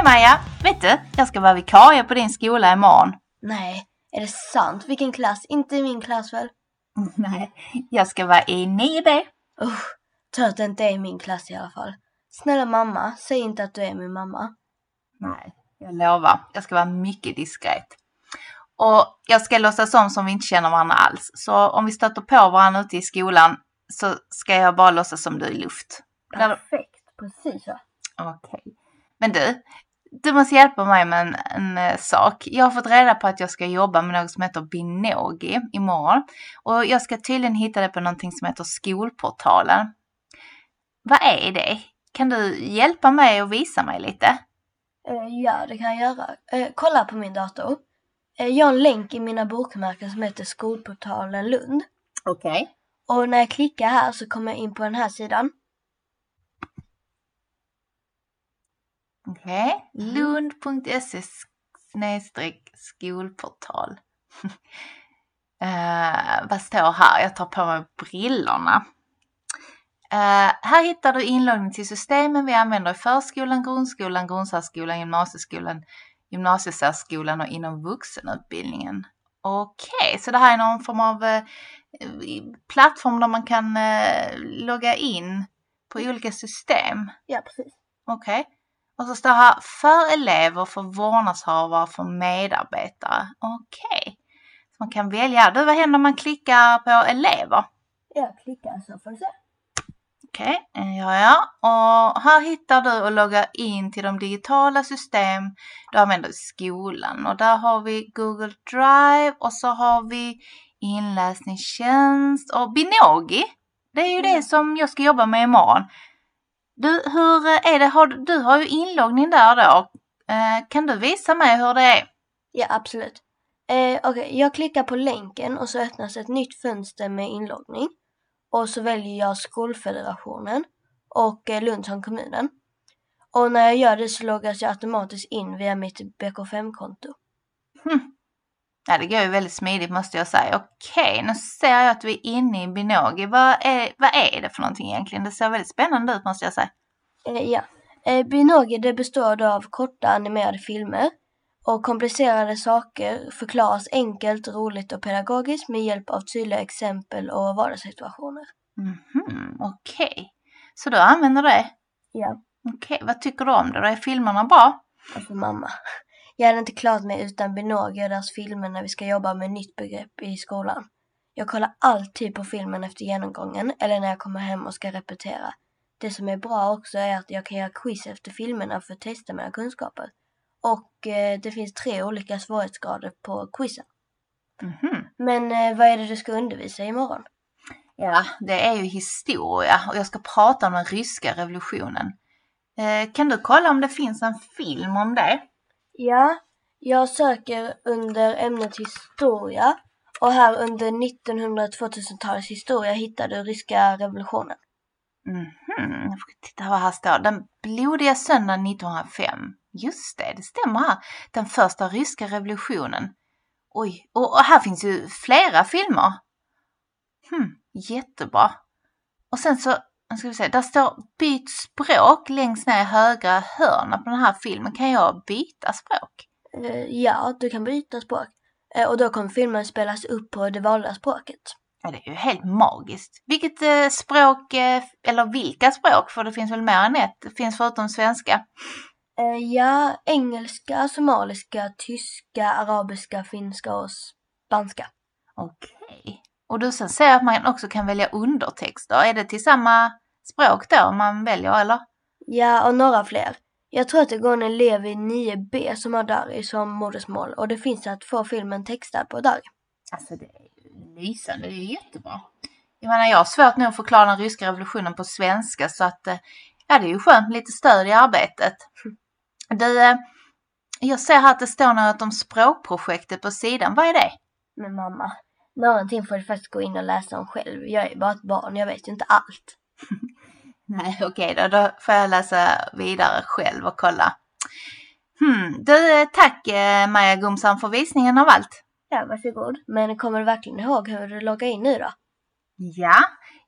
Hej Maja! Vet du, jag ska vara vikarie på din skola imorgon. Nej, är det sant? Vilken klass? Inte i min klass väl? Nej, jag ska vara i 9B. Usch, tur att det inte är i min klass i alla fall. Snälla mamma, säg inte att du är min mamma. Nej, jag lovar. Jag ska vara mycket diskret. Och jag ska låtsas om som vi inte känner varandra alls. Så om vi stöter på varandra ute i skolan så ska jag bara låtsas som du är luft. Perfekt, precis så. Okej. Men du, du måste hjälpa mig med en, en eh, sak. Jag har fått reda på att jag ska jobba med något som heter Binogi imorgon. Och jag ska tydligen hitta det på någonting som heter Skolportalen. Vad är det? Kan du hjälpa mig och visa mig lite? Eh, ja, det kan jag göra. Eh, kolla på min dator. Jag har en länk i mina bokmärken som heter Skolportalen Lund. Okej. Och när jag klickar här så kommer jag in på den här sidan. Okej. Lund.se snedstreck skolportal. Eh, vad står här? Jag tar på mig brillorna. Eh, här hittar du inloggning till systemen vi använder i förskolan, grundskolan, grundsärskolan, gymnasieskolan, gymnasiesärskolan och inom vuxenutbildningen. Okej, så det här är någon form av eh, plattform där man kan eh, logga in på olika system. Ja, precis. Okej. Och så står här för elever, för vårdnadshavare, för medarbetare. Okej. Så man kan välja. Du, vad händer om man klickar på elever? Jag klickar så får du se. Okej, okay, ja, ja. Och här hittar du och loggar in till de digitala system du använder i skolan. Och där har vi Google Drive och så har vi inläsningstjänst och Binogi. Det är ju det som jag ska jobba med imorgon. Du, hur är det? Har, du har ju inloggning där då. Eh, kan du visa mig hur det är? Ja, absolut. Eh, okay. jag klickar på länken och så öppnas ett nytt fönster med inloggning. Och så väljer jag Skolfederationen och eh, Lund som kommunen. Och när jag gör det så loggas jag automatiskt in via mitt BK5-konto. Hm. Ja, det går ju väldigt smidigt måste jag säga. Okej, nu ser jag att vi är inne i Binogi. Vad är, vad är det för någonting egentligen? Det ser väldigt spännande ut måste jag säga. Eh, ja. Eh, Binogi det består då av korta animerade filmer och komplicerade saker förklaras enkelt, roligt och pedagogiskt med hjälp av tydliga exempel och vardagssituationer. Mhm, okej. Okay. Så du använder det? Ja. Okej, okay. vad tycker du om det? Är filmerna bra? Alltså mamma, jag hade inte klarat mig utan Binogi och deras filmer när vi ska jobba med nytt begrepp i skolan. Jag kollar alltid på filmen efter genomgången eller när jag kommer hem och ska repetera. Det som är bra också är att jag kan göra quiz efter filmerna för att testa mina kunskaper. Och eh, det finns tre olika svårighetsgrader på quizen. Mm -hmm. Men eh, vad är det du ska undervisa imorgon? Ja, det är ju historia och jag ska prata om den ryska revolutionen. Eh, kan du kolla om det finns en film om det? Ja, jag söker under ämnet historia och här under 1900-2000-talets historia hittar du ryska revolutionen. Mhm, jag får titta vad här står. Den blodiga söndagen 1905. Just det, det stämmer här. Den första ryska revolutionen. Oj, och, här finns ju flera filmer. Hmm, jättebra. Och sen så, ska vi se, där står byt språk längst ner i högra hörnet på den här filmen. Kan jag byta språk? Uh, ja, du kan byta språk. Uh, och då kommer filmen spelas upp på det valda språket. Ja, det är ju helt magiskt. Vilket eh, språk, eh, eller vilka språk, för det finns väl mer än ett, finns förutom svenska? Eh, ja, engelska, somaliska, tyska, arabiska, finska och spanska. Okej. Och du sen säger att man också kan välja undertexter. Är det till samma språk då man väljer eller? Ja, och några fler. Jag tror att det går en elev i 9B som har Dari som modersmål och det finns att få filmen textad på Dari. Alltså det är lysande, det är jättebra. Jag menar jag har svårt nu att förklara den ryska revolutionen på svenska så att eh, ja det är ju skönt med lite stöd i arbetet. Du, eh, jag ser här att det står något om språkprojektet på sidan. Vad är det? Men mamma, någonting får du faktiskt gå in och läsa om själv. Jag är bara ett barn, jag vet ju inte allt. Nej, okej okay då. Då får jag läsa vidare själv och kolla. Hmm, du, tack eh, Maja Gumsan för visningen av allt. Ja, varsågod. Men kommer du verkligen ihåg hur du loggar in nu då? Ja,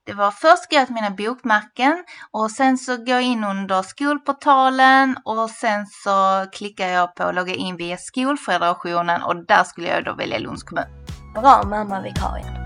Det var först går jag till mina bokmärken och sen så går jag in under skolportalen och sen så klickar jag på logga in via skolfederationen och där skulle jag då välja Lunds kommun. Bra mamma vikarien.